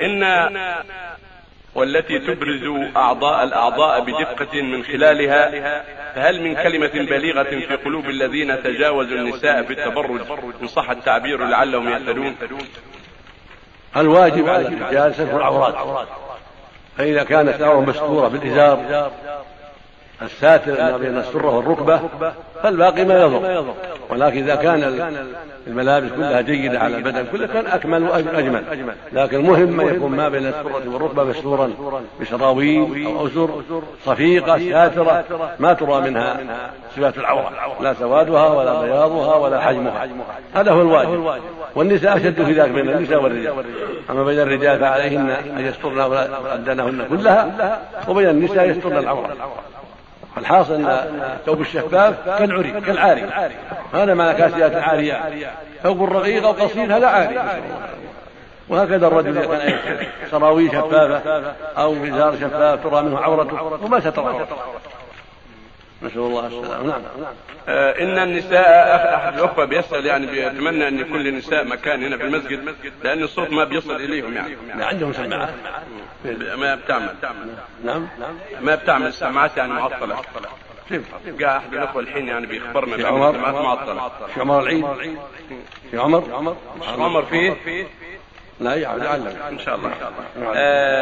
إن والتي تبرز أعضاء الأعضاء بدقة من خلالها فهل من كلمة بليغة في قلوب الذين تجاوزوا النساء في التبرج إن صح التعبير لعلهم يهتدون؟ الواجب على الرجال ستر العورات فإذا كانت العورة مستورة بالإزار الساتر ما بين السرة والركبة فالباقي ما يضر. ولكن إذا كان الملابس كلها جيدة على البدن كله كان أكمل وأجمل. لكن المهم ما يكون ما بين السرة والركبة مستورا بسراويل أو أزر صفيقة ساترة ما ترى منها صفات العورة. لا سوادها ولا بياضها ولا حجمها. هذا هو الواجب. والنساء أشد في ذلك بين النساء والرجال. أما بين الرجال فعليهن أن يسترن أبدانهن كلها وبين النساء يسترن العورة. الحاصل إن الثوب الشفاف كالعري كالعاري. هذا معنى كاسيات العاريات. ثوب رقيق أو قصير هذا عاري. وهكذا الرجل إذا كان سراويل شفافة أو ازار شفاف ترى منه عورته وما ستر عورته نسأل الله السلامة. نعم آه إن النساء أحد الأخوة بيسأل يعني بيتمنى أن يكون للنساء مكان هنا في المسجد لأن الصوت ما بيصل إليهم يعني. لا عندهم سماعات ما بتعمل. نعم. ما بتعمل. السماعات يعني معطلة. جاء أحد الأخوة الحين يعني بيخبرنا في عمر؟ السماعات معطلة. في عمر؟ العيد؟ في عمر؟ عمر فيه؟ لا يعلم. إن شاء الله. آه